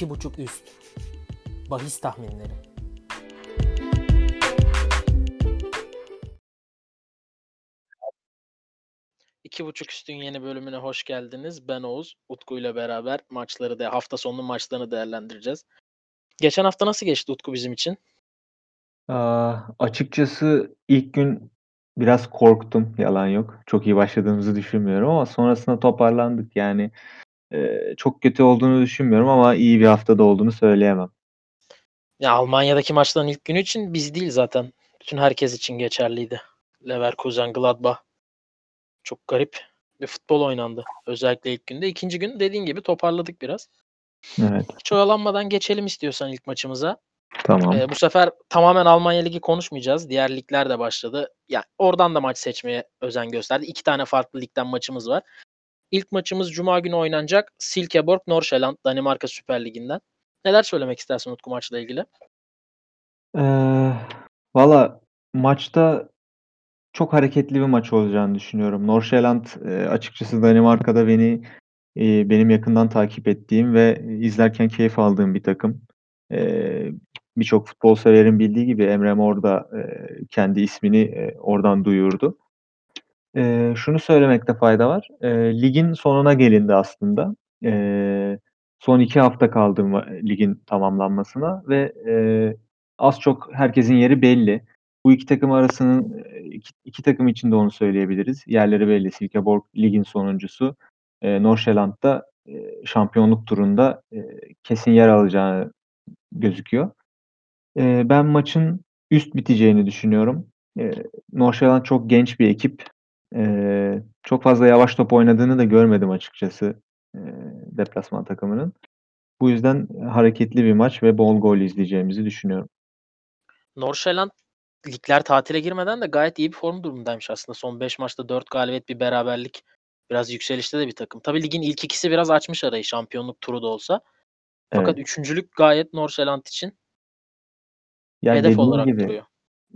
2.5 üst. Bahis tahminleri. İki buçuk üstün yeni bölümüne hoş geldiniz. Ben Oğuz, Utku ile beraber maçları da hafta sonu maçlarını değerlendireceğiz. Geçen hafta nasıl geçti Utku bizim için? Aa, açıkçası ilk gün biraz korktum, yalan yok. Çok iyi başladığımızı düşünmüyorum ama sonrasında toparlandık. Yani e, çok kötü olduğunu düşünmüyorum ama iyi bir haftada olduğunu söyleyemem. Ya Almanya'daki maçların ilk günü için biz değil zaten. Bütün herkes için geçerliydi. Leverkusen, Gladbach. Çok garip bir futbol oynandı. Özellikle ilk günde. İkinci gün dediğin gibi toparladık biraz. Evet, Hiç oyalanmadan geçelim istiyorsan ilk maçımıza. tamam. Ee, bu sefer tamamen Almanya Ligi konuşmayacağız. Diğer ligler de başladı. Yani oradan da maç seçmeye özen gösterdi. İki tane farklı ligden maçımız var. İlk maçımız Cuma günü oynanacak. Silkeborg, Nordsjælland, Danimarka Süper Ligi'nden. Neler söylemek istersin Utku maçla ilgili? Ee, valla maçta çok hareketli bir maç olacağını düşünüyorum. Nordsjælland e, açıkçası Danimarka'da beni e, benim yakından takip ettiğim ve izlerken keyif aldığım bir takım. E, Birçok futbol severin bildiği gibi Emre Mor da e, kendi ismini e, oradan duyurdu. E, şunu söylemekte fayda var. E, ligin sonuna gelindi aslında. E, son iki hafta kaldı ligin tamamlanmasına ve e, az çok herkesin yeri belli. Bu iki takım arasının iki, iki takım için de onu söyleyebiliriz. Yerleri belli. Silkeborg ligin sonuncusu. E, Nordsjælland da e, şampiyonluk turunda e, kesin yer alacağı gözüküyor. E, ben maçın üst biteceğini düşünüyorum. E, Nordsjælland çok genç bir ekip. Çok fazla yavaş top oynadığını da görmedim açıkçası e, deplasman takımının. Bu yüzden hareketli bir maç ve bol gol izleyeceğimizi düşünüyorum. Nordsjælland ligler tatile girmeden de gayet iyi bir form durumundaymış aslında. Son 5 maçta 4 galibiyet bir beraberlik. Biraz yükselişte de bir takım. Tabii ligin ilk ikisi biraz açmış arayı şampiyonluk turu da olsa. Fakat Evet. üçüncülük gayet Nordsjælland için Ya hedef olarak gibi duruyor.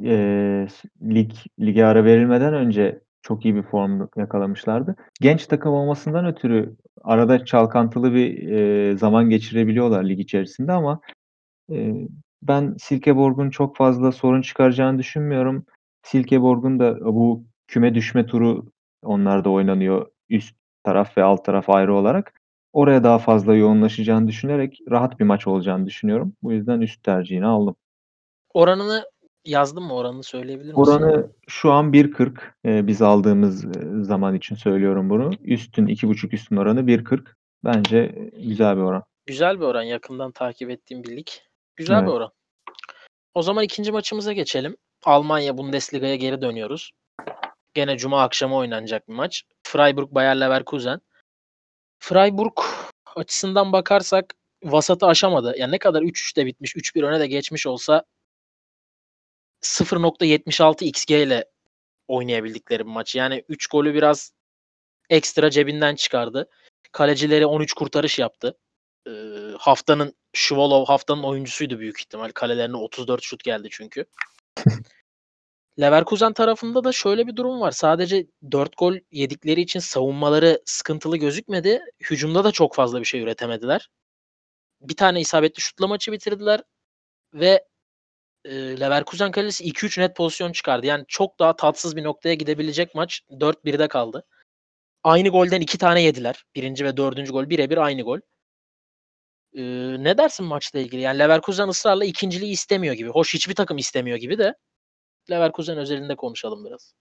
e, lig lige ara verilmeden önce çok iyi bir form yakalamışlardı. Genç takım olmasından ötürü arada çalkantılı bir e, zaman geçirebiliyorlar lig içerisinde ama e, ben Silkeborg'un çok fazla sorun çıkaracağını düşünmüyorum. Silkeborg'un da bu küme düşme turu onlarda oynanıyor. Üst taraf ve alt taraf ayrı olarak. Oraya daha fazla yoğunlaşacağını düşünerek rahat bir maç olacağını düşünüyorum. Bu yüzden üst tercihini aldım. Oranını yazdın mı? Oranını söyleyebilir misin? Oranı şu an 1.40. Eee, biz aldığımız, eee, zaman için söylüyorum bunu. Üstün 2.5 üstün oranı 1.40. Bence, eee, güzel bir oran. Güzel bir oran. Yakından takip ettiğim bir lig. Güzel bir Evet. oran. O zaman ikinci maçımıza geçelim. Almanya Bundesliga'ya geri dönüyoruz. Gene cuma akşamı oynanacak bir maç. Freiburg Bayer Leverkusen. Freiburg açısından bakarsak vasatı aşamadı. Yani ne kadar 3-3'te bitmiş, 3-1 öne de geçmiş olsa 0.76 XG ile oynayabildikleri bir maç. Yani 3 golü biraz ekstra cebinden çıkardı. Kalecileri 13 kurtarış yaptı. Ee, haftanın Şuvalov haftanın oyuncusuydu büyük ihtimal. Kalelerine 34 şut geldi çünkü. Leverkusen tarafında da şöyle bir durum var. Sadece 4 gol yedikleri için savunmaları sıkıntılı gözükmedi. Hücumda da çok fazla bir şey üretemediler. Bir tane isabetli şutla maçı bitirdiler ve e, Leverkusen kalesi 2-3 net pozisyon çıkardı. Yani çok daha tatsız bir noktaya gidebilecek maç 4-1'de kaldı. Aynı golden iki tane yediler. Birinci ve dördüncü gol birebir aynı gol. Ee, ne dersin maçla ilgili? Yani Leverkusen ısrarla ikinciliği istemiyor gibi. Hoş hiçbir takım istemiyor gibi de Leverkusen özelinde konuşalım biraz.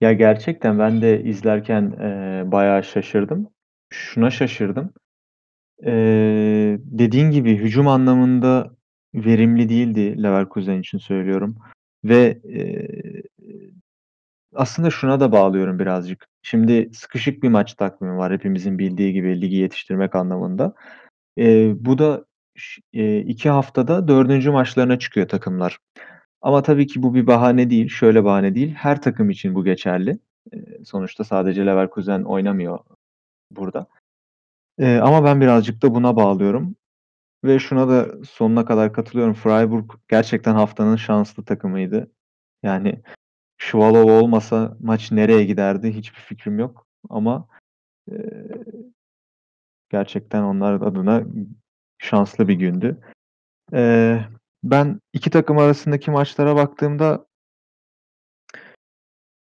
Ya, gerçekten ben de izlerken, eee, bayağı şaşırdım. Şuna şaşırdım. Eee, dediğin gibi hücum anlamında verimli değildi Leverkusen için söylüyorum ve, eee, aslında şuna da bağlıyorum birazcık. Şimdi sıkışık bir maç takvimi var hepimizin bildiği gibi ligi yetiştirmek anlamında. Eee, bu da eee, 2 haftada 4. maçlarına çıkıyor takımlar. Ama tabii ki bu bir bahane değil. Şöyle bahane değil. Her takım için bu geçerli. Eee, sonuçta sadece Leverkusen oynamıyor burada. Eee, ama ben birazcık da buna bağlıyorum ve şuna da sonuna kadar katılıyorum. Freiburg gerçekten haftanın şanslı takımıydı. Yani Şuvalov olmasa maç nereye giderdi hiçbir fikrim yok ama, eee, gerçekten onlar adına şanslı bir gündü. Eee, ben iki takım arasındaki maçlara baktığımda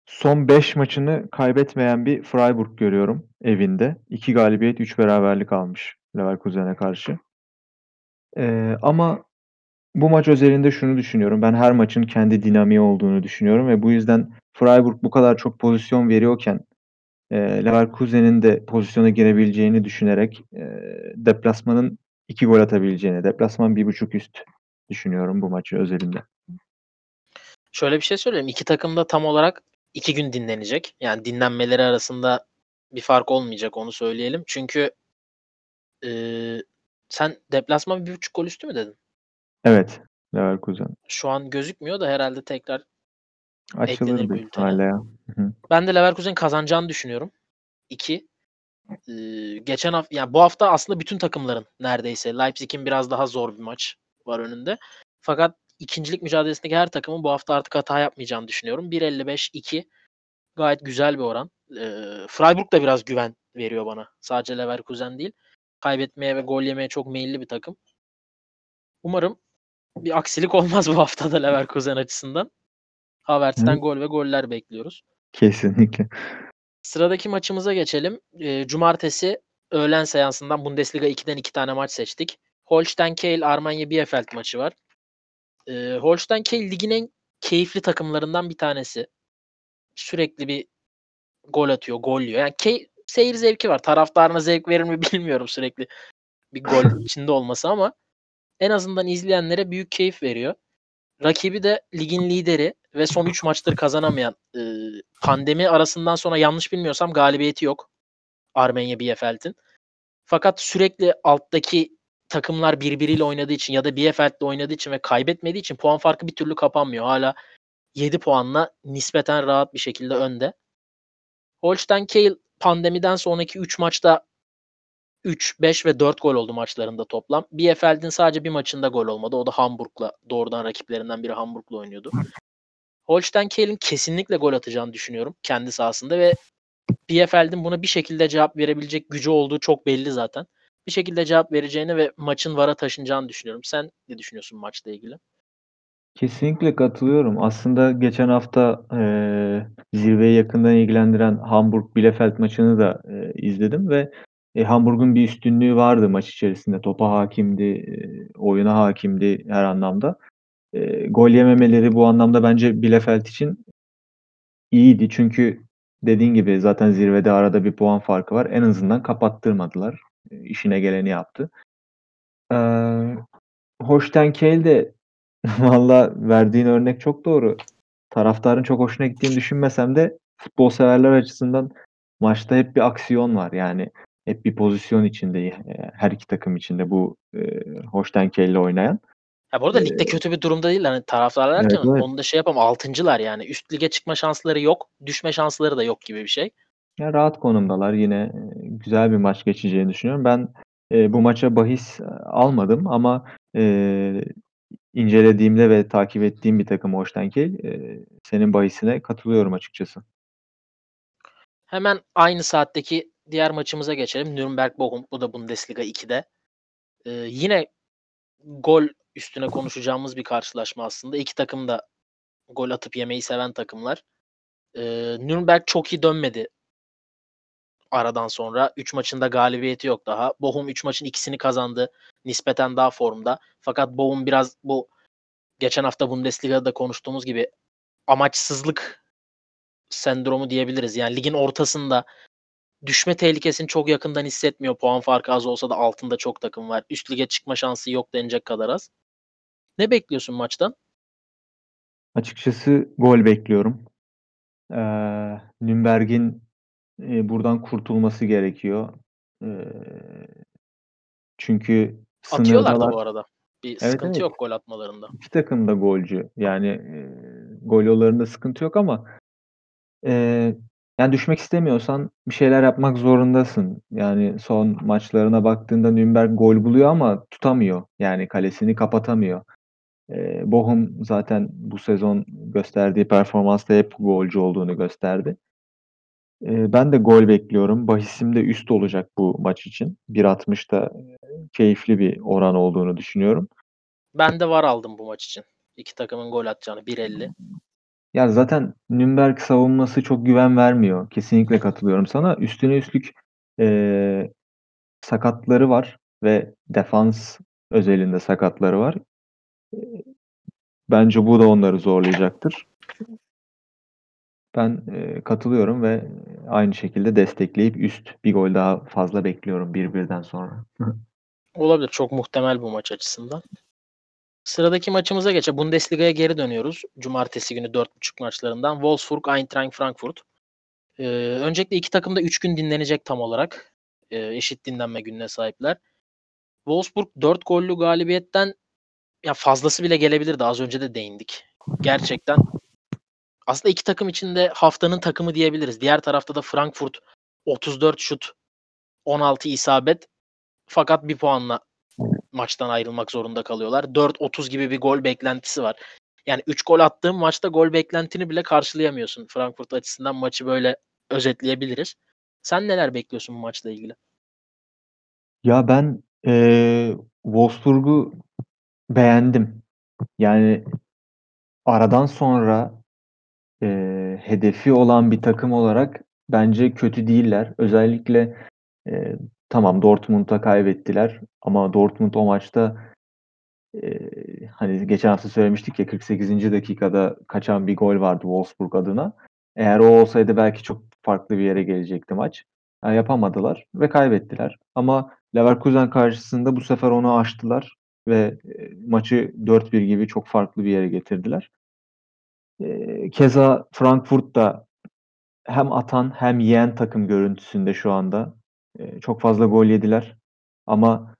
son 5 maçını kaybetmeyen bir Freiburg görüyorum evinde. 2 galibiyet, 3 beraberlik almış Leverkusen'e karşı. Eee, ama bu maç özelinde şunu düşünüyorum. Ben her maçın kendi dinamiği olduğunu düşünüyorum ve bu yüzden Freiburg bu kadar çok pozisyon veriyorken eee, Leverkusen'in de pozisyona girebileceğini düşünerek eee, deplasmanın 2 gol atabileceğini, deplasman 1.5 üst düşünüyorum bu maçı özelinde. Şöyle bir şey söyleyeyim. İki takım da tam olarak iki gün dinlenecek. Yani dinlenmeleri arasında bir fark olmayacak onu söyleyelim. Çünkü eee, sen deplasman bir buçuk gol üstü mü dedin? Evet, Leverkusen. Şu an gözükmüyor da herhalde tekrar Açılır bültene. ihtimalle ya. Hı ben de Leverkusen kazanacağını düşünüyorum. İki. Eee, geçen hafta yani bu hafta aslında bütün takımların neredeyse Leipzig'in biraz daha zor bir maç var önünde. Fakat ikincilik mücadelesindeki her takımın bu hafta artık hata yapmayacağını düşünüyorum. 1.55-2 gayet güzel bir oran. Eee, Freiburg da biraz güven veriyor bana. Sadece Leverkusen değil. Kaybetmeye ve gol yemeye çok meyilli bir takım. Umarım bir aksilik olmaz bu haftada Leverkusen açısından. Havertz'ten Hı. gol ve goller bekliyoruz. Kesinlikle. Sıradaki maçımıza geçelim. Eee, cumartesi öğlen seansından Bundesliga 2'den 2 tane maç seçtik. Holstein Kiel Armanya Bielefeld maçı var. Eee, Holstein Kiel ligin en keyifli takımlarından bir tanesi. Sürekli bir gol atıyor, gol yiyor. Yani key, seyir zevki var. Taraftarına zevk verir mi bilmiyorum sürekli bir gol içinde olması ama en azından izleyenlere büyük keyif veriyor. Rakibi de ligin lideri ve son 3 maçtır kazanamayan e, pandemi arasından sonra yanlış bilmiyorsam galibiyeti yok Armenya Bielefeld'in. Fakat sürekli alttaki takımlar birbiriyle oynadığı için ya da Bielefeld'le oynadığı için ve kaybetmediği için puan farkı bir türlü kapanmıyor. Hala 7 puanla nispeten rahat bir şekilde önde. Holstein Kiel pandemiden sonraki 3 maçta 3, 5 ve 4 gol oldu maçlarında toplam. Bielefeld'in sadece bir maçında gol olmadı. O da Hamburg'la doğrudan rakiplerinden biri Hamburg'la oynuyordu. Holstein Kiel'in kesinlikle gol atacağını düşünüyorum kendi sahasında ve Bielefeld'in buna bir şekilde cevap verebilecek gücü olduğu çok belli zaten. Bir şekilde cevap vereceğini ve maçın vara taşınacağını düşünüyorum. Sen ne düşünüyorsun maçla ilgili? Kesinlikle katılıyorum. Aslında geçen hafta eee zirveyi yakından ilgilendiren Hamburg-Bielefeld maçını da eee, izledim ve e, Hamburg'un bir üstünlüğü vardı maç içerisinde. Topa hakimdi, eee, oyuna hakimdi her anlamda. Eee, gol yememeleri bu anlamda bence Bielefeld için iyiydi. Çünkü dediğin gibi zaten zirvede arada bir puan farkı var. En azından kapattırmadılar. Eee, işine geleni yaptı. Eee, Holstein Kiel de valla verdiğin örnek çok doğru. Taraftarın çok hoşuna gittiğini düşünmesem de futbol severler açısından maçta hep bir aksiyon var. Yani hep bir pozisyon içinde eee, her iki takım içinde bu eee, Holstein Kiel'le oynayan. Ya bu arada Eee ligde kötü bir durumda değil. Hani taraftarlar Evet, evet. onu da şey yapalım. Altıncılar yani. Üst lige çıkma şansları yok. Düşme şansları da yok gibi bir şey. Ya rahat konumdalar. Yine eee, güzel bir maç geçeceğini düşünüyorum. Ben eee, bu maça bahis eee, almadım ama eee, incelediğimde ve takip ettiğim bir takım Holstein Kiel. Senin bahisine katılıyorum açıkçası. Hemen aynı saatteki diğer maçımıza geçelim. Nürnberg-Bochum. Bu da Bundesliga 2'de. Eee, yine gol üstüne konuşacağımız bir karşılaşma aslında. İki takım da gol atıp yemeyi seven takımlar. Eee, Nürnberg çok iyi dönmedi aradan sonra. 3 maçında galibiyeti yok daha. Bochum 3 maçın ikisini kazandı. Nispeten daha formda. Fakat Bochum biraz bu geçen hafta Bundesliga'da konuştuğumuz gibi amaçsızlık sendromu diyebiliriz. Yani ligin ortasında düşme tehlikesini çok yakından hissetmiyor. Puan farkı az olsa da altında çok takım var. Üst lige çıkma şansı yok denecek kadar az. Ne bekliyorsun maçtan? Açıkçası gol bekliyorum. Eee, Nürnberg'in buradan kurtulması gerekiyor. Eee, çünkü Atıyorlar da sınırdalar. bu arada. Bir Evet, sıkıntı evet. yok gol atmalarında. İki takım da golcü. Yani gol yollarında sıkıntı yok ama yani düşmek istemiyorsan bir şeyler yapmak zorundasın. Yani son maçlarına baktığında Nürnberg gol buluyor ama tutamıyor. Yani kalesini kapatamıyor. Eee, Bochum zaten bu sezon gösterdiği performansta hep golcü olduğunu gösterdi. Ben de gol bekliyorum. Bahisim de üst olacak bu maç için. 1.60'da eee, keyifli bir oran olduğunu düşünüyorum. Ben de var aldım bu maç için. İki takımın gol atacağını 1.50. Ya zaten Nürnberg savunması çok güven vermiyor. Kesinlikle katılıyorum sana. Üstüne üstlük eee, sakatları var ve defans özelinde sakatları var. Bence bu da onları zorlayacaktır. Ben eee, katılıyorum ve aynı şekilde destekleyip üst bir gol daha fazla bekliyorum 1-1'den sonra. Olabilir. Çok muhtemel bu maç açısından. Sıradaki maçımıza geçe. Bundesliga'ya geri dönüyoruz. Cumartesi günü 4.30 maçlarından. Wolfsburg, Eintracht Frankfurt. Ee, öncelikle iki takım da 3 gün dinlenecek tam olarak. Ee, eşit dinlenme gününe sahipler. Wolfsburg 4 gollü galibiyetten ya fazlası bile gelebilirdi. Az önce de değindik. Gerçekten aslında iki takım içinde haftanın takımı diyebiliriz. Diğer tarafta da Frankfurt 34 şut 16 isabet fakat bir puanla maçtan ayrılmak zorunda kalıyorlar. 4-30 gibi bir gol beklentisi var. Yani 3 gol attığım maçta gol beklentini bile karşılayamıyorsun. Frankfurt açısından maçı böyle özetleyebiliriz. Sen neler bekliyorsun bu maçla ilgili? Ya ben eee Wolfsburg'u beğendim. Yani aradan sonra eee, hedefi olan bir takım olarak bence kötü değiller. Özellikle eee, tamam Dortmund'a kaybettiler ama Dortmund o maçta eee, hani geçen hafta söylemiştik ya 48. dakikada kaçan bir gol vardı Wolfsburg adına. Eğer o olsaydı belki çok farklı bir yere gelecekti maç. Yani yapamadılar ve kaybettiler. Ama Leverkusen karşısında bu sefer onu aştılar ve e, maçı 4-1 gibi çok farklı bir yere getirdiler. Keza Frankfurt da hem atan hem yiyen takım görüntüsünde şu anda. Çok fazla gol yediler. Ama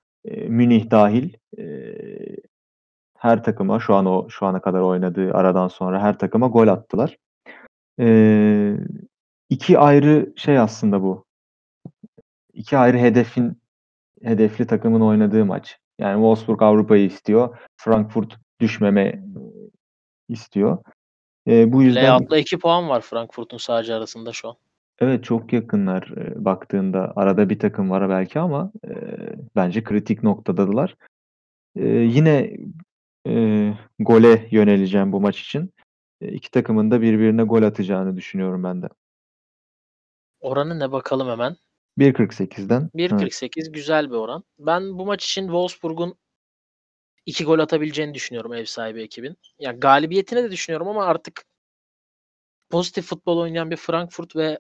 Münih dahil her takıma şu an o şu ana kadar oynadığı aradan sonra her takıma gol attılar. E, iki ayrı şey aslında bu. İki ayrı hedefin hedefli takımın oynadığı maç. Yani Wolfsburg Avrupa'yı istiyor. Frankfurt düşmeme istiyor. E, bu yüzden Layout'la 2 puan var Frankfurt'un sadece arasında şu an. evet çok yakınlar e, baktığında. Arada bir takım var belki ama e, bence kritik noktadadılar. E, yine e, gole yöneleceğim bu maç için. E, iki takımın da birbirine gol atacağını düşünüyorum ben de. Oranı ne bakalım hemen. 1.48'den. Evet. 1.48 güzel bir oran. Ben bu maç için Wolfsburg'un 2 gol atabileceğini düşünüyorum ev sahibi ekibin. Ya galibiyetini de düşünüyorum ama artık pozitif futbol oynayan bir Frankfurt ve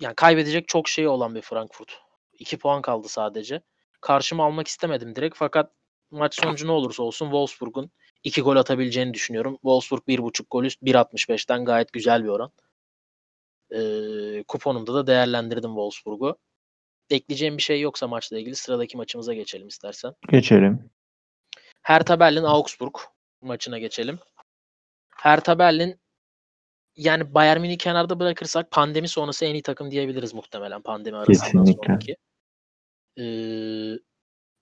yani kaybedecek çok şeyi olan bir Frankfurt. 2 puan kaldı sadece. Karşıma almak istemedim direkt fakat maç sonucu ne olursa olsun Wolfsburg'un 2 gol atabileceğini düşünüyorum. Wolfsburg 1.5 gol üst 1.65'ten gayet güzel bir oran. Ee, kuponumda da değerlendirdim Wolfsburg'u. Ekleyeceğim bir şey yoksa maçla ilgili sıradaki maçımıza geçelim istersen. Geçelim. Hertha Berlin Augsburg maçına geçelim. Hertha Berlin yani Bayern Münih kenarda bırakırsak pandemi sonrası en iyi takım diyebiliriz muhtemelen pandemi arasından Kesinlikle. sonraki. Ee,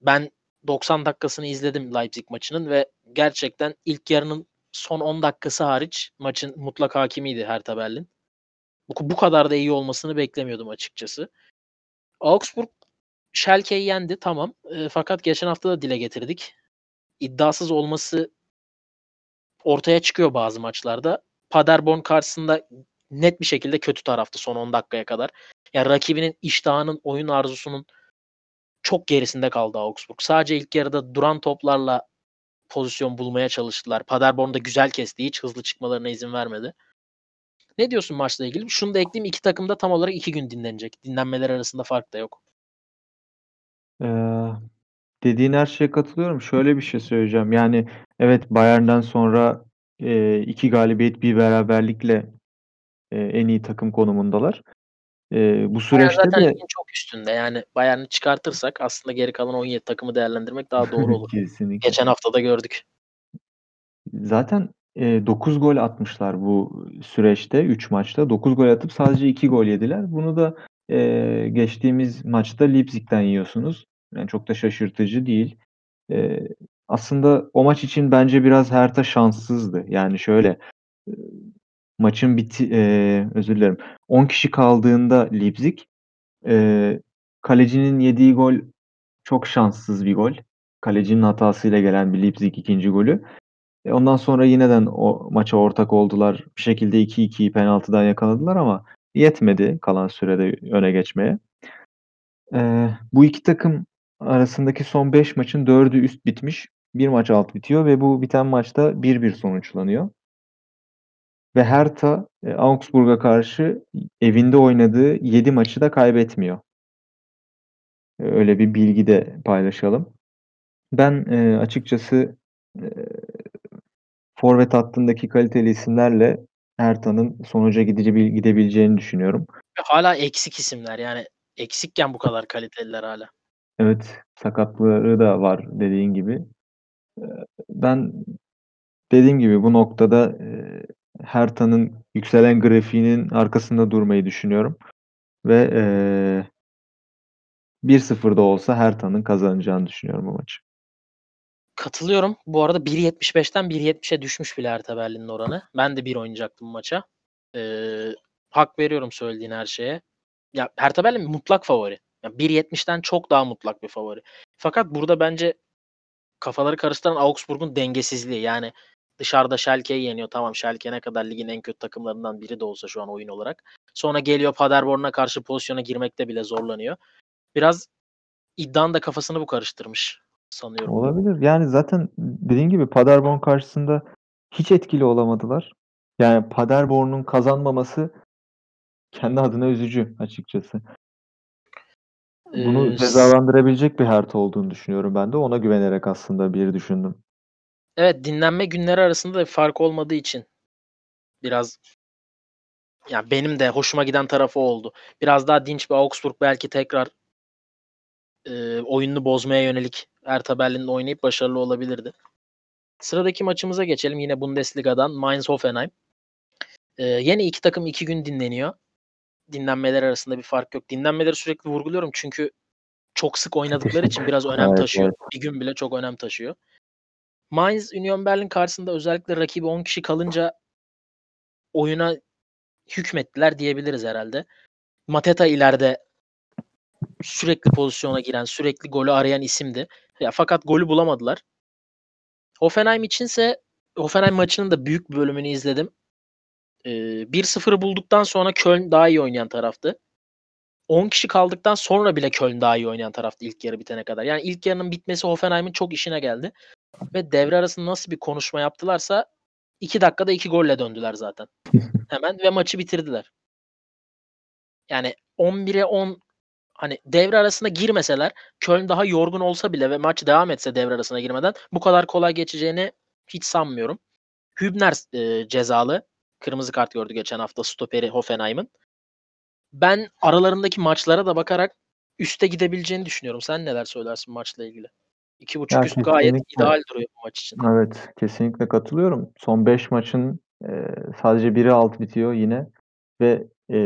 ben 90 dakikasını izledim Leipzig maçının ve gerçekten ilk yarının son 10 dakikası hariç maçın mutlak hakimiydi Hertha Berlin. Bu, bu kadar da iyi olmasını beklemiyordum açıkçası. Augsburg Schalke'yi yendi tamam. Ee, fakat geçen hafta da dile getirdik. İddiasız olması ortaya çıkıyor bazı maçlarda. Paderborn karşısında net bir şekilde kötü tarafta son 10 dakikaya kadar. Yani rakibinin iştahının, oyun arzusunun çok gerisinde kaldı Augsburg. Sadece ilk yarıda duran toplarla pozisyon bulmaya çalıştılar. Paderborn da güzel kesti. Hiç hızlı çıkmalarına izin vermedi. Ne diyorsun maçla ilgili? Şunu da ekleyeyim. iki takım da tam olarak iki gün dinlenecek. Dinlenmeler arasında fark da yok. Ee, dediğin her şeye katılıyorum. Şöyle bir şey söyleyeceğim. Yani evet Bayern'den sonra e, iki galibiyet bir beraberlikle e, en iyi takım konumundalar. E, bu Bayern süreçte zaten de çok üstünde. Yani Bayern'i çıkartırsak aslında geri kalan 17 takımı değerlendirmek daha doğru olur. kesinlikle. Geçen hafta da gördük. Zaten e, 9 gol atmışlar bu süreçte 3 maçta. 9 gol atıp sadece 2 gol yediler. Bunu da e, geçtiğimiz maçta Leipzig'ten yiyorsunuz. Yani çok da şaşırtıcı değil. E, aslında o maç için bence biraz Hertha şanssızdı. Yani şöyle e, maçın biti e, özür dilerim. 10 kişi kaldığında Leipzig e, kalecinin yediği gol çok şanssız bir gol. Kalecinin hatasıyla gelen bir Leipzig ikinci golü. E, ondan sonra yineden o maça ortak oldular. Bir şekilde 2-2'yi penaltıdan yakaladılar ama yetmedi kalan sürede öne geçmeye. Eee, bu iki takım arasındaki son 5 maçın 4'ü üst bitmiş. Bir maç alt bitiyor ve bu biten maçta 1-1 sonuçlanıyor. Ve Hertha e, Augsburg'a karşı evinde oynadığı 7 maçı da kaybetmiyor. E, öyle bir bilgi de paylaşalım. Ben e, açıkçası e, forvet hattındaki kaliteli isimlerle Hertha'nın sonuca gidebileceğini düşünüyorum. Hala eksik isimler yani eksikken bu kadar kaliteliler hala. Evet sakatlığı da var dediğin gibi. Ben dediğim gibi bu noktada e, Hertha'nın yükselen grafiğinin arkasında durmayı düşünüyorum. Ve e, 1-0'da olsa Hertha'nın kazanacağını düşünüyorum bu maçı. Katılıyorum. Bu arada 1.75'ten 1.70'e düşmüş bile Hertha Berlin'in oranı. Ben de bir oynayacaktım maça. Ee, hak veriyorum söylediğin her şeye. Ya Hertha Berlin mutlak favori. Yani 1.70'ten çok daha mutlak bir favori. Fakat burada bence kafaları karıştıran Augsburg'un dengesizliği. Yani dışarıda Schalke'yi yeniyor. Tamam Schalke ne kadar ligin en kötü takımlarından biri de olsa şu an oyun olarak. Sonra geliyor Paderborn'a karşı pozisyona girmekte bile zorlanıyor. Biraz iddianın da kafasını bu karıştırmış sanıyorum. Olabilir. Yani zaten dediğin gibi Paderborn karşısında hiç etkili olamadılar. Yani Paderborn'un kazanmaması kendi adına üzücü açıkçası. Bunu Ee, cezalandırabilecek bir Hertha olduğunu düşünüyorum ben de. Ona güvenerek aslında bir düşündüm. Evet dinlenme günleri arasında da bir fark olmadığı için biraz ya benim de hoşuma giden tarafı oldu. Biraz daha dinç bir Augsburg belki tekrar e, oyununu bozmaya yönelik Hertha Berlin'de oynayıp başarılı olabilirdi. Sıradaki maçımıza geçelim. Yine Bundesliga'dan Mainz Hoffenheim. E, yine iki takım iki gün dinleniyor. Dinlenmeler arasında bir fark yok. Dinlenmeleri sürekli vurguluyorum çünkü çok sık oynadıkları için biraz önem Evet, taşıyor. evet. Bir gün bile çok önem taşıyor. Mainz Union Berlin karşısında özellikle rakibi 10 kişi kalınca oyuna hükmettiler diyebiliriz herhalde. Mateta ileride sürekli pozisyona giren, sürekli golü arayan isimdi. Ya fakat golü bulamadılar. Hoffenheim içinse Hoffenheim maçının da büyük bölümünü izledim. Ee, 1-0'ı bulduktan sonra Köln daha iyi oynayan taraftı. 10 kişi kaldıktan sonra bile Köln daha iyi oynayan taraftı ilk yarı bitene kadar. Yani ilk yarının bitmesi Hoffenheim'in çok işine geldi. Ve devre arasında nasıl bir konuşma yaptılarsa 2 dakikada 2 golle döndüler zaten. Hemen ve maçı bitirdiler. Yani 11'e 10 hani devre arasına girmeseler Köln daha yorgun olsa bile ve maç devam etse devre arasına girmeden bu kadar kolay geçeceğini hiç sanmıyorum. Hübner e, cezalı. Kırmızı kart gördü geçen hafta stoperi Hoffenheim'ın. Ben aralarındaki maçlara da bakarak üste gidebileceğini düşünüyorum. Sen neler söylersin maçla ilgili? 2.5 Ya üst gayet ideal duruyor bu maç için. Evet, kesinlikle katılıyorum. Son 5 maçın e, sadece biri alt bitiyor yine ve e,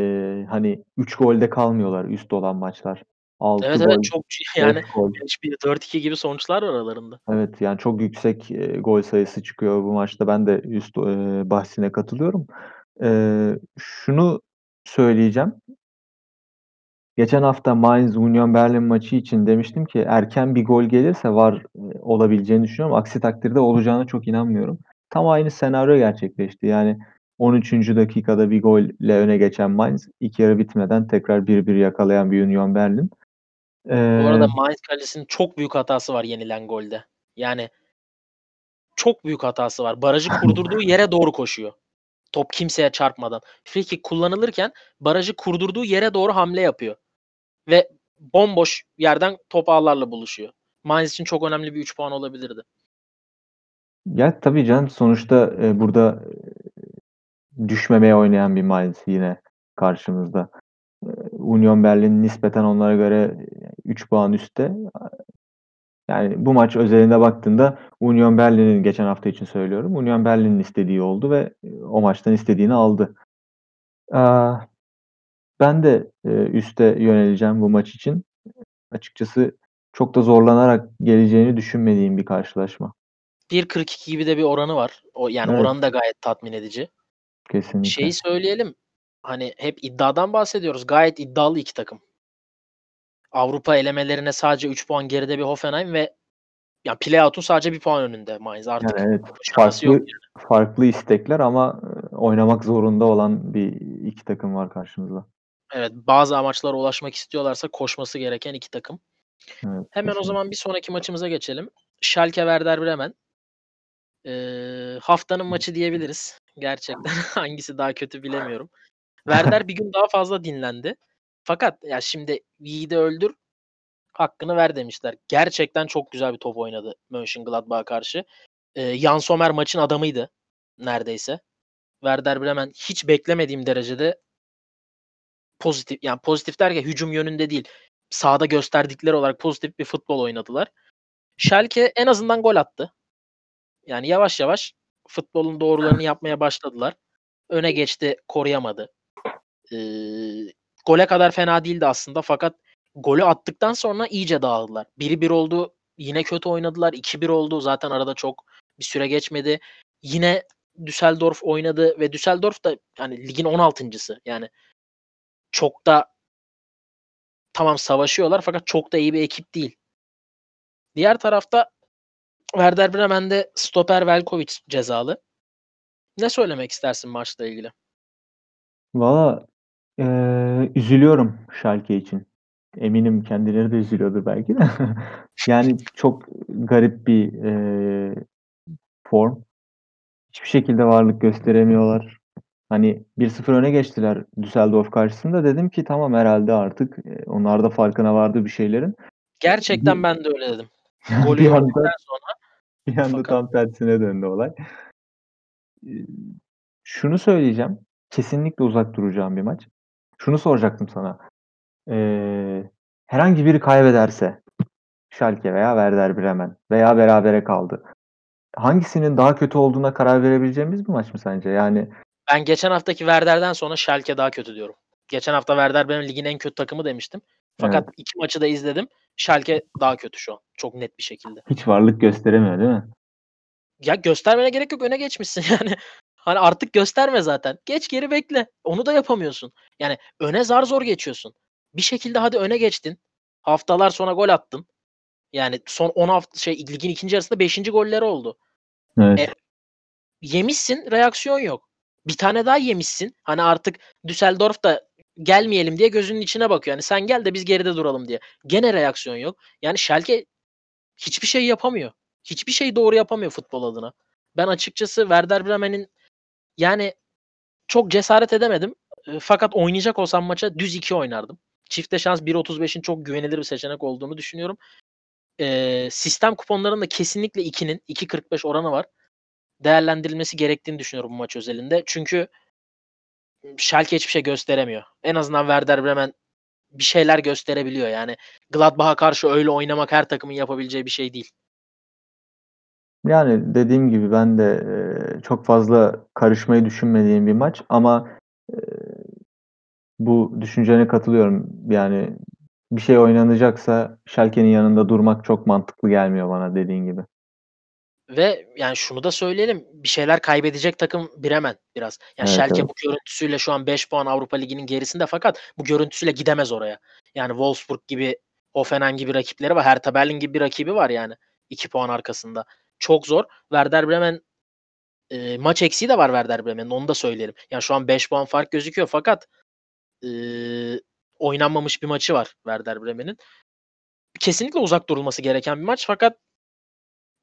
hani 3 golde kalmıyorlar üst olan maçlar. 6 Evet gol, evet çok yani 5 gol. 5-1, 4-2 gibi sonuçlar var aralarında. Evet yani çok yüksek e, gol sayısı çıkıyor bu maçta. Ben de üst e, bahsine katılıyorum. E, şunu söyleyeceğim. Geçen hafta Mainz Union Berlin maçı için demiştim ki erken bir gol gelirse var e, olabileceğini düşünüyorum. Aksi takdirde olacağına çok inanmıyorum. Tam aynı senaryo gerçekleşti. Yani 13. dakikada bir golle öne geçen Mainz iki yarı bitmeden tekrar 1-1 yakalayan bir Union Berlin. Bu arada Ee, Mainz kalecisinin çok büyük hatası var yenilen golde. Yani çok büyük hatası var. Barajı kurdurduğu yere doğru koşuyor. Top kimseye çarpmadan. Free kick kullanılırken barajı kurdurduğu yere doğru hamle yapıyor. Ve bomboş yerden top ağlarla buluşuyor. Mainz için çok önemli bir 3 puan olabilirdi. ya tabii canım sonuçta e, burada e, düşmemeye oynayan bir Mainz yine karşımızda. E, Union Berlin nispeten onlara göre 3 puan üstte. Yani bu maç özelinde baktığında Union Berlin'in geçen hafta için söylüyorum. Union Berlin'in istediği oldu ve e, o maçtan istediğini aldı. Aa, ben de e, üste yöneleceğim bu maç için. Açıkçası çok da zorlanarak geleceğini düşünmediğim bir karşılaşma. 1.42 gibi de bir oranı var. O yani Evet. oranı da gayet tatmin edici. Kesinlikle. Şeyi söyleyelim. Hani hep iddiadan bahsediyoruz. Gayet iddialı iki takım. Avrupa elemelerine sadece 3 puan geride bir Hoffenheim ve yani playout'un sadece bir puan önünde Mainz artık. Yani evet, şansı yok farklı farklı istekler ama e, oynamak zorunda olan bir iki takım var karşımızda. Evet, bazı amaçlara ulaşmak istiyorlarsa koşması gereken iki takım. Evet, Hemen o kesinlikle. zaman bir sonraki maçımıza geçelim. Schalke Werder Bremen. Eee, haftanın maçı diyebiliriz. Gerçekten hangisi daha kötü bilemiyorum. Werder bir gün daha fazla dinlendi. Fakat ya şimdi yiğidi öldür, hakkını ver demişler. Gerçekten çok güzel bir top oynadı Mönchengladbach'a karşı. Eee, Jan Sommer maçın adamıydı neredeyse. Werder Bremen hiç beklemediğim derecede pozitif yani pozitif derken hücum yönünde değil. Sahada gösterdikleri olarak pozitif bir futbol oynadılar. Schalke en azından gol attı. Yani yavaş yavaş futbolun doğrularını yapmaya başladılar. Öne geçti, koruyamadı. Eee, gole kadar fena değildi aslında fakat golü attıktan sonra iyice dağıldılar. 1-1 oldu, yine kötü oynadılar. 2-1 oldu. Zaten arada çok bir süre geçmedi. Yine Düsseldorf oynadı ve Düsseldorf da hani ligin 16.sı. Yani çok da tamam savaşıyorlar fakat çok da iyi bir ekip değil. Diğer tarafta Werder Bremen'de stoper Velkovic cezalı. Ne söylemek istersin maçla ilgili? Valla eee, üzülüyorum Schalke için. Eminim kendileri de üzülüyordur belki de. Yani çok garip bir eee, form. Hiçbir şekilde varlık gösteremiyorlar. Hani 1-0 öne geçtiler Düsseldorf karşısında. Dedim ki tamam herhalde artık e, onlar da farkına vardı bir şeylerin. Gerçekten Bir, ben de öyle dedim. Golü bir anda sonra bir anda fakat tam tersine döndü olay. Şunu söyleyeceğim. Kesinlikle uzak duracağım bir maç. Şunu soracaktım sana. Eee, herhangi biri kaybederse Schalke veya Werder Bremen veya berabere kaldı. Hangisinin daha kötü olduğuna karar verebileceğimiz bir maç mı sence? Yani ben geçen haftaki Werder'den sonra Schalke daha kötü diyorum. Geçen hafta Werder benim ligin en kötü takımı demiştim. Fakat evet. iki maçı da izledim. Schalke daha kötü şu an. Çok net bir şekilde. Hiç varlık gösteremiyor değil mi? Ya göstermene gerek yok. Öne geçmişsin yani. Hani artık gösterme zaten. Geç geri bekle. Onu da yapamıyorsun. Yani öne zar zor geçiyorsun. Bir şekilde hadi öne geçtin. Haftalar sonra gol attın. Yani son 10 hafta şey ligin ikinci yarısında 5. golleri oldu. E, Evet. yemişsin, reaksiyon yok. Bir tane daha yemişsin. Hani artık Düsseldorf da gelmeyelim diye gözünün içine bakıyor. Yani sen gel de biz geride duralım diye. Gene reaksiyon yok. Yani Schalke hiçbir şey yapamıyor. Hiçbir şey doğru yapamıyor futbol adına. Ben açıkçası Werder Bremen'in yani çok cesaret edemedim. Fakat oynayacak olsam maça düz 2 oynardım. Çifte şans 1.35'in çok güvenilir bir seçenek olduğunu düşünüyorum. E, sistem kuponlarında kesinlikle 2'nin 2.45 oranı var. Değerlendirilmesi gerektiğini düşünüyorum bu maç özelinde. Çünkü Schalke hiçbir şey gösteremiyor. En azından Werder Bremen bir şeyler gösterebiliyor. Yani Gladbach'a karşı öyle oynamak her takımın yapabileceği bir şey değil. Yani dediğim gibi ben de e, çok fazla karışmayı düşünmediğim bir maç ama e, bu düşüncene katılıyorum. Yani bir şey oynanacaksa Schalke'nin yanında durmak çok mantıklı gelmiyor bana dediğin gibi. Ve yani şunu da söyleyelim. Bir şeyler kaybedecek takım Bremen biraz. Yani Evet, Schalke evet. bu görüntüsüyle şu an 5 puan Avrupa Ligi'nin gerisinde fakat bu görüntüsüyle gidemez oraya. Yani Wolfsburg gibi, Hoffenheim gibi rakipleri var. Hertha Berlin gibi bir rakibi var yani. 2 puan arkasında. Çok zor. Werder Bremen e, maç eksiği de var Werder Bremen'in onu da söyleyelim. Yani şu an 5 puan fark gözüküyor fakat e, oynanmamış bir maçı var Werder Bremen'in. Kesinlikle uzak durulması gereken bir maç fakat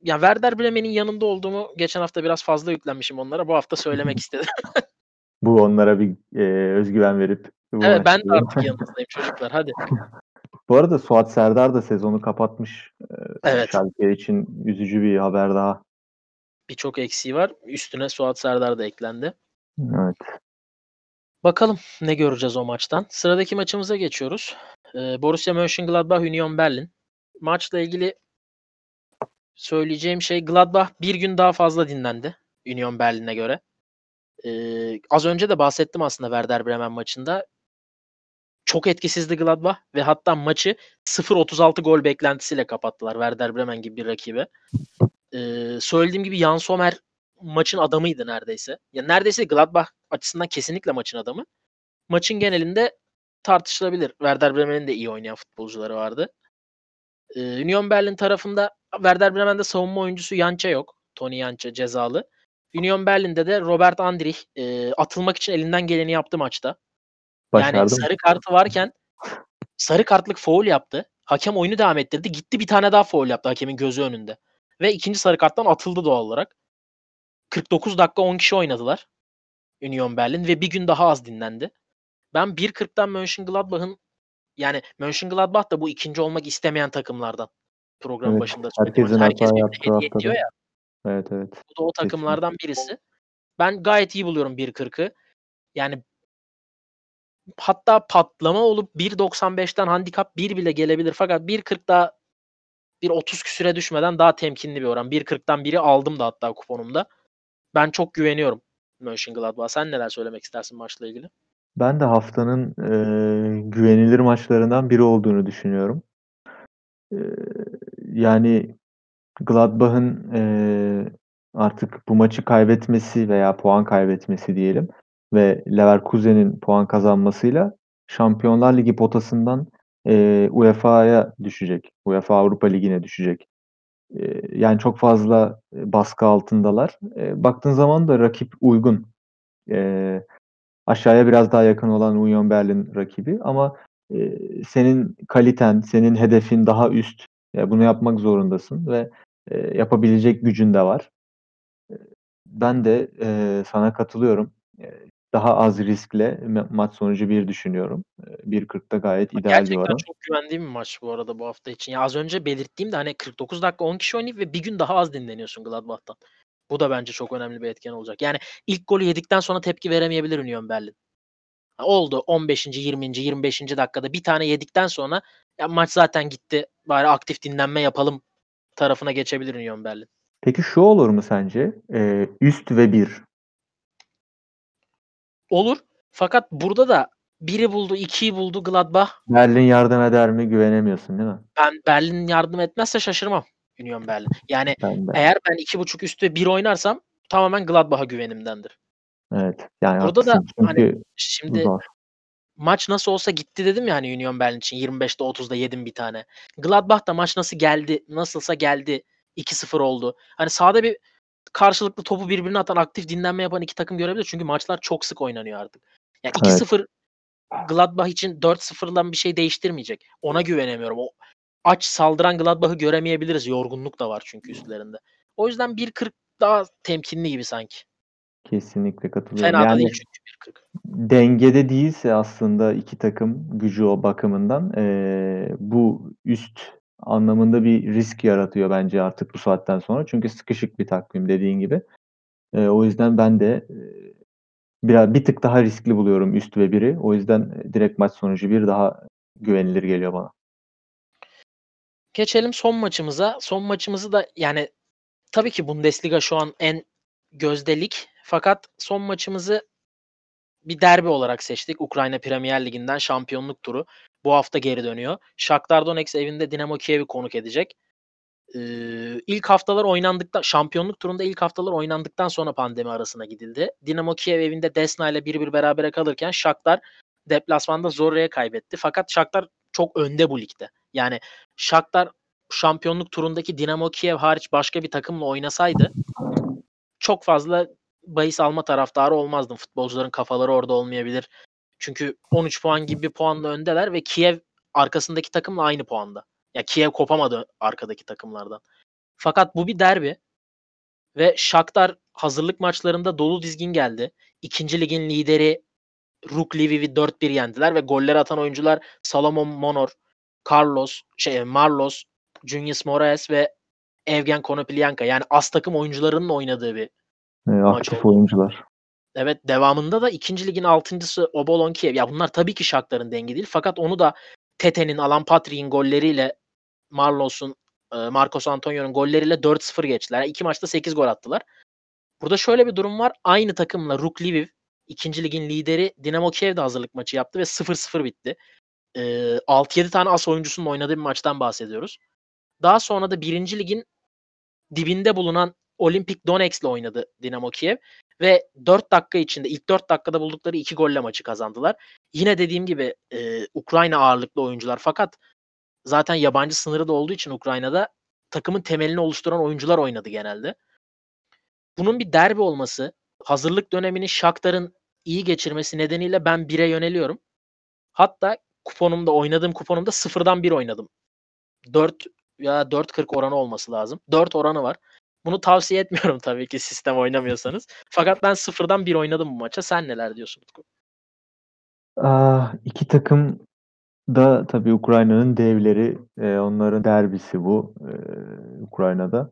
ya Werder Bremen'in yanında olduğumu geçen hafta biraz fazla yüklenmişim onlara. Bu hafta söylemek istedim. Bu onlara bir e, özgüven verip Evet ben de artık yanınızdayım çocuklar. Hadi. Bu arada Suat Serdar da sezonu kapatmış. E, Evet. Schalke için üzücü bir haber daha. Birçok eksiği var. Üstüne Suat Serdar da eklendi. Evet. Bakalım ne göreceğiz o maçtan. Sıradaki maçımıza geçiyoruz. Ee, Borussia Mönchengladbach Union Berlin. Maçla ilgili söyleyeceğim şey Gladbach bir gün daha fazla dinlendi Union Berlin'e göre. Ee, az önce de bahsettim aslında Werder Bremen maçında. Çok etkisizdi Gladbach ve hatta maçı 0-36 gol beklentisiyle kapattılar Werder Bremen gibi bir rakibe. Ee, söylediğim gibi Jan Sommer maçın adamıydı neredeyse. Ya neredeyse Gladbach açısından kesinlikle maçın adamı. Maçın genelinde tartışılabilir. Werder Bremen'in de iyi oynayan futbolcuları vardı. Ee, Union Berlin tarafında Werder Bremen'de savunma oyuncusu Yança yok. Tony Yança cezalı. Union Berlin'de de Robert Andrich e, atılmak için elinden geleni yaptı maçta. Başardı yani sarı kartı varken sarı kartlık foul yaptı. Hakem oyunu devam ettirdi. Gitti bir tane daha foul yaptı hakemin gözü önünde. Ve ikinci sarı karttan atıldı doğal olarak. 49 dakika 10 kişi oynadılar. Union Berlin ve bir gün daha az dinlendi. Ben 1.40'dan Mönchengladbach'ın yani Mönchengladbach da bu ikinci olmak istemeyen takımlardan. Program Evet, başında herkesin Herkes hediye ediyor haftada. ya. Evet evet. Bu da o takımlardan birisi. Ben gayet iyi buluyorum 1.40'ı. Yani hatta patlama olup 1.95'ten handikap 1 bile gelebilir. Fakat 1.40 daha bir 30 küsüre düşmeden daha temkinli bir oran. 1.40'dan biri aldım da hatta kuponumda. Ben çok güveniyorum Mönchengladbach'a. Sen neler söylemek istersin maçla ilgili? Ben de haftanın e, güvenilir maçlarından biri olduğunu düşünüyorum. E, yani Gladbach'ın e, artık bu maçı kaybetmesi veya puan kaybetmesi diyelim ve Leverkusen'in puan kazanmasıyla Şampiyonlar Ligi potasından e, UEFA'ya düşecek. UEFA Avrupa Ligi'ne düşecek. E, yani çok fazla baskı altındalar. E, baktığın zaman da rakip uygun. E, aşağıya biraz daha yakın olan Union Berlin rakibi ama e, senin kaliten, senin hedefin daha üst. E, bunu yapmak zorundasın ve e, yapabilecek gücün de var. Ben de e, sana katılıyorum. E, daha az riskle ma- maç sonucu bir düşünüyorum. E, 1.40'da gayet ideal bir Gerçekten oran. çok güvendiğim bir maç bu arada bu hafta için. Ya az önce belirttiğim de hani 49 dakika 10 kişi oynayıp ve bir gün daha az dinleniyorsun Gladbach'tan. Bu da bence çok önemli bir etken olacak. Yani ilk golü yedikten sonra tepki veremeyebilir Union Berlin. Ha, Oldu 15. 20. 25. dakikada bir tane yedikten sonra ya maç zaten gitti. Bari aktif dinlenme yapalım tarafına geçebilir Union Berlin. Peki şu olur mu sence? E, üst ve bir. Olur. Fakat burada da biri buldu, ikiyi buldu Gladbach. Berlin yardım eder mi güvenemiyorsun değil mi? Ben Berlin yardım etmezse şaşırmam Union Berlin. Yani Ben de. eğer ben iki buçuk üstü bir oynarsam tamamen Gladbach'a güvenimdendir. Evet. Yani Burada da hani şimdi zor. maç nasıl olsa gitti dedim ya hani Union Berlin için 25'te 30'da yedim bir tane. Gladbach da maç nasıl geldi, nasılsa geldi 2-0 oldu. Hani sahada bir karşılıklı topu birbirine atan, aktif dinlenme yapan iki takım görebilir. Çünkü maçlar çok sık oynanıyor artık. Yani Evet. 2-0 Gladbach için 4-0'dan bir şey değiştirmeyecek. Ona güvenemiyorum. O aç saldıran Gladbach'ı göremeyebiliriz. Yorgunluk da var çünkü üstlerinde. O yüzden 1.40 daha temkinli gibi sanki. Kesinlikle katılıyorum. Fena da Yani değil çünkü 1.40. dengede değilse aslında iki takım gücü o bakımından eee, bu üst anlamında bir risk yaratıyor bence artık bu saatten sonra. Çünkü sıkışık bir takvim dediğin gibi. Eee, o yüzden ben de eee, biraz bir tık daha riskli buluyorum üst ve biri. O yüzden e, direkt maç sonucu bir daha güvenilir geliyor bana. Geçelim son maçımıza. Son maçımızı da yani tabii ki Bundesliga şu an en gözdelik. Fakat son maçımızı bir derbi olarak seçtik. Ukrayna Premier Ligi'nden şampiyonluk turu. Bu hafta geri dönüyor. Shakhtar Donetsk evinde Dinamo Kiev'i konuk edecek. Ee, ilk haftalar oynandıktan şampiyonluk turunda ilk haftalar oynandıktan sonra pandemi arasına gidildi. Dinamo Kiev evinde Desna ile 1-1 berabere kalırken Shakhtar deplasmanda Zorra'ya kaybetti. Fakat Shakhtar çok önde bu ligde. Yani Shakhtar şampiyonluk turundaki Dinamo Kiev hariç başka bir takımla oynasaydı çok fazla bahis alma taraftarı olmazdım. Futbolcuların kafaları orada olmayabilir. Çünkü 13 puan gibi bir puanla öndeler ve Kiev arkasındaki takımla aynı puanda. Ya Kiev kopamadı arkadaki takımlardan. Fakat bu bir derbi ve Shakhtar hazırlık maçlarında dolu dizgin geldi. İkinci ligin lideri Ruk Lviv'i 4-1 yendiler ve golleri atan oyuncular Salomon Monor, Carlos, şey Marlos, Junius Moraes ve Evgen Konopilyanka. Yani az takım oyuncularının oynadığı bir Maç aktif oldu. oyuncular. Evet devamında da ikinci ligin altıncısı Obolon Kiev. Ya bunlar tabii ki Shakhtar'ın dengi değil. Fakat onu da Tete'nin, Alan Patrick'in golleriyle Marlos'un, Marcos Antonio'nun golleriyle 4-0 geçtiler. Yani iki maçta 8 gol attılar. Burada şöyle bir durum var. Aynı takımla Ruk Lviv, ikinci ligin lideri Dinamo Kiev de hazırlık maçı yaptı ve 0-0 bitti. E, 6-7 tane as oyuncusunun oynadığı bir maçtan bahsediyoruz. Daha sonra da birinci ligin dibinde bulunan Olimpik Donetsk'le oynadı Dinamo Kiev Ve 4 dakika içinde ilk 4 dakikada buldukları 2 golle maçı kazandılar. Yine dediğim gibi e, Ukrayna ağırlıklı oyuncular fakat zaten yabancı sınırı da olduğu için Ukrayna'da takımın temelini oluşturan oyuncular oynadı genelde. Bunun bir derbi olması, hazırlık dönemini Shakhtar'ın iyi geçirmesi nedeniyle ben 1'e yöneliyorum. Hatta kuponumda oynadığım kuponumda sıfırdan 1 oynadım. 4 ya 4.40 oranı olması lazım. 4 oranı var. Bunu tavsiye etmiyorum tabii ki sistem oynamıyorsanız. Fakat ben sıfırdan 1 oynadım bu maça. Sen neler diyorsun Utku? Ah, iki takım da tabii Ukrayna'nın devleri. E, onların derbisi bu e, Ukrayna'da.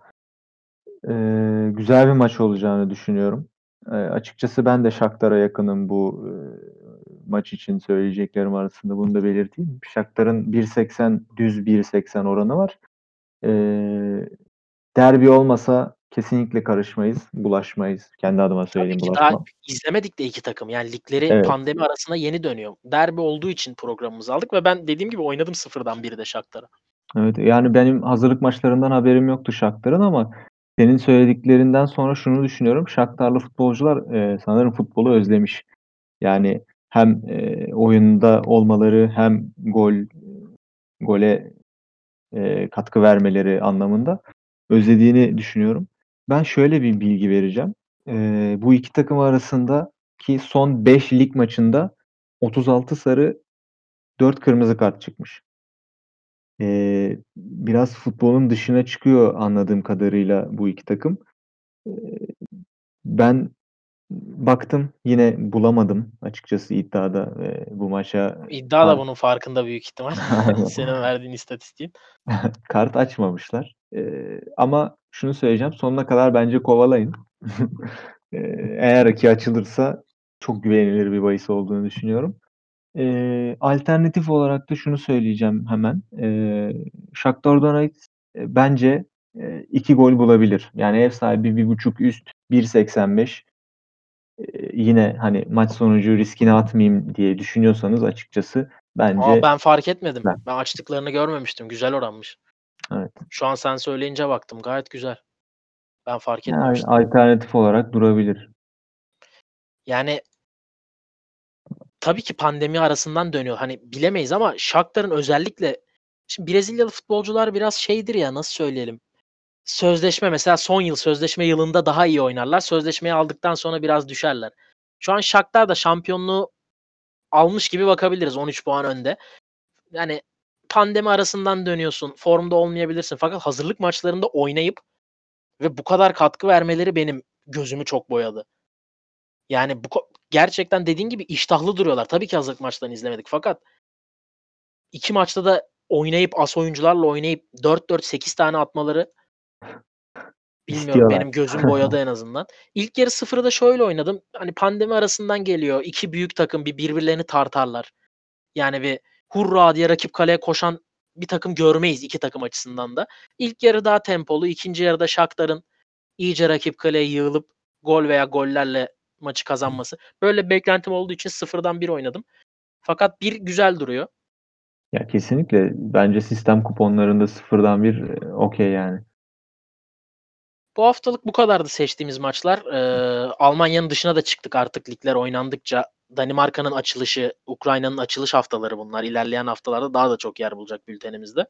E, güzel bir maç olacağını düşünüyorum. E, açıkçası ben de Shakhtar'a yakınım bu e, maç için söyleyeceklerim arasında bunu da belirteyim. Shakhtar'ın 1.80 düz 1.80 oranı var. E, derbi olmasa kesinlikle karışmayız, bulaşmayız. Kendi adıma söyleyeyim Tabii ki bulaşmam. daha izlemedik de iki takım. Yani ligleri Evet. pandemi arasında yeni dönüyor. Derbi olduğu için programımızı aldık ve ben dediğim gibi oynadım sıfırdan biri de Shakhtar'a. Evet, yani benim hazırlık maçlarından haberim yoktu Shakhtar'ın ama senin söylediklerinden sonra şunu düşünüyorum. Shakhtarlı futbolcular e, sanırım futbolu özlemiş. Yani hem e, oyunda olmaları hem gol gole e, katkı vermeleri anlamında özlediğini düşünüyorum. Ben şöyle bir bilgi vereceğim. E, bu iki takım arasındaki son 5 lig maçında 36 sarı 4 kırmızı kart çıkmış. Eee, biraz futbolun dışına çıkıyor anladığım kadarıyla bu iki takım. Eee, ben baktım yine bulamadım açıkçası iddiada eee, bu maça İddia da kart bunun farkında büyük ihtimal. Aynen. Senin verdiğin istatistiğin. kart açmamışlar. Eee, ama şunu söyleyeceğim sonuna kadar bence kovalayın. Eee, eğer ki açılırsa çok güvenilir bir bahis olduğunu düşünüyorum. Eee, alternatif olarak da şunu söyleyeceğim hemen. Eee, Shakhtar Donetsk bence e, 2 gol bulabilir. Yani ev sahibi 1.5 üst 1.85 Eee, yine hani maç sonucu riskini atmayayım diye düşünüyorsanız açıkçası Aa, bence ben fark etmedim. Ben- Ben açtıklarını görmemiştim. Güzel oranmış. Evet. Şu an sen söyleyince baktım. Gayet güzel. Ben fark yani etmemiştim. alternatif olarak durabilir. Yani tabii ki pandemi arasından dönüyor. Hani bilemeyiz ama Shakhtar'ın özellikle şimdi Brezilyalı futbolcular biraz şeydir ya nasıl söyleyelim? Sözleşme mesela son yıl sözleşme yılında daha iyi oynarlar. Sözleşmeyi aldıktan sonra biraz düşerler. Şu an Shakhtar da şampiyonluğu almış gibi bakabiliriz 13 puan önde. Yani pandemi arasından dönüyorsun. Formda olmayabilirsin. Fakat hazırlık maçlarında oynayıp ve bu kadar katkı vermeleri benim gözümü çok boyadı. Yani bu gerçekten dediğin gibi iştahlı duruyorlar. Tabii ki hazırlık maçlarını izlemedik fakat iki maçta da oynayıp as oyuncularla oynayıp 4-4-8 tane atmaları bilmiyorum İstiyorlar. benim gözüm boyadı en azından. İlk yarı sıfırı da şöyle oynadım. Hani pandemi arasından geliyor. İki büyük takım bir birbirlerini tartarlar. Yani bir hurra diye rakip kaleye koşan bir takım görmeyiz iki takım açısından da. İlk yarı daha tempolu. ikinci yarıda Shakhtar'ın iyice rakip kaleye yığılıp gol veya gollerle maçı kazanması. Böyle bir beklentim olduğu için sıfırdan bir oynadım. Fakat bir güzel duruyor. Ya kesinlikle bence sistem kuponlarında sıfırdan bir e, okey yani. Bu haftalık bu kadardı seçtiğimiz maçlar. Ee, Almanya'nın dışına da çıktık artık ligler oynandıkça. Danimarka'nın açılışı, Ukrayna'nın açılış haftaları bunlar. İlerleyen haftalarda daha da çok yer bulacak bültenimizde.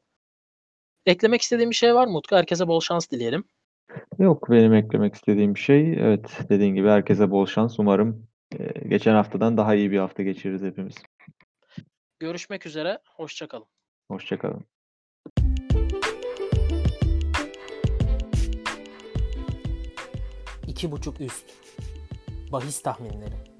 Eklemek istediğim bir şey var mı Utku? Herkese bol şans dileyelim. Yok benim eklemek istediğim bir şey. Evet dediğin gibi herkese bol şans. Umarım e, geçen haftadan daha iyi bir hafta geçiririz hepimiz. Görüşmek üzere. Hoşçakalın. Hoşçakalın. İki buçuk üst. Bahis tahminleri.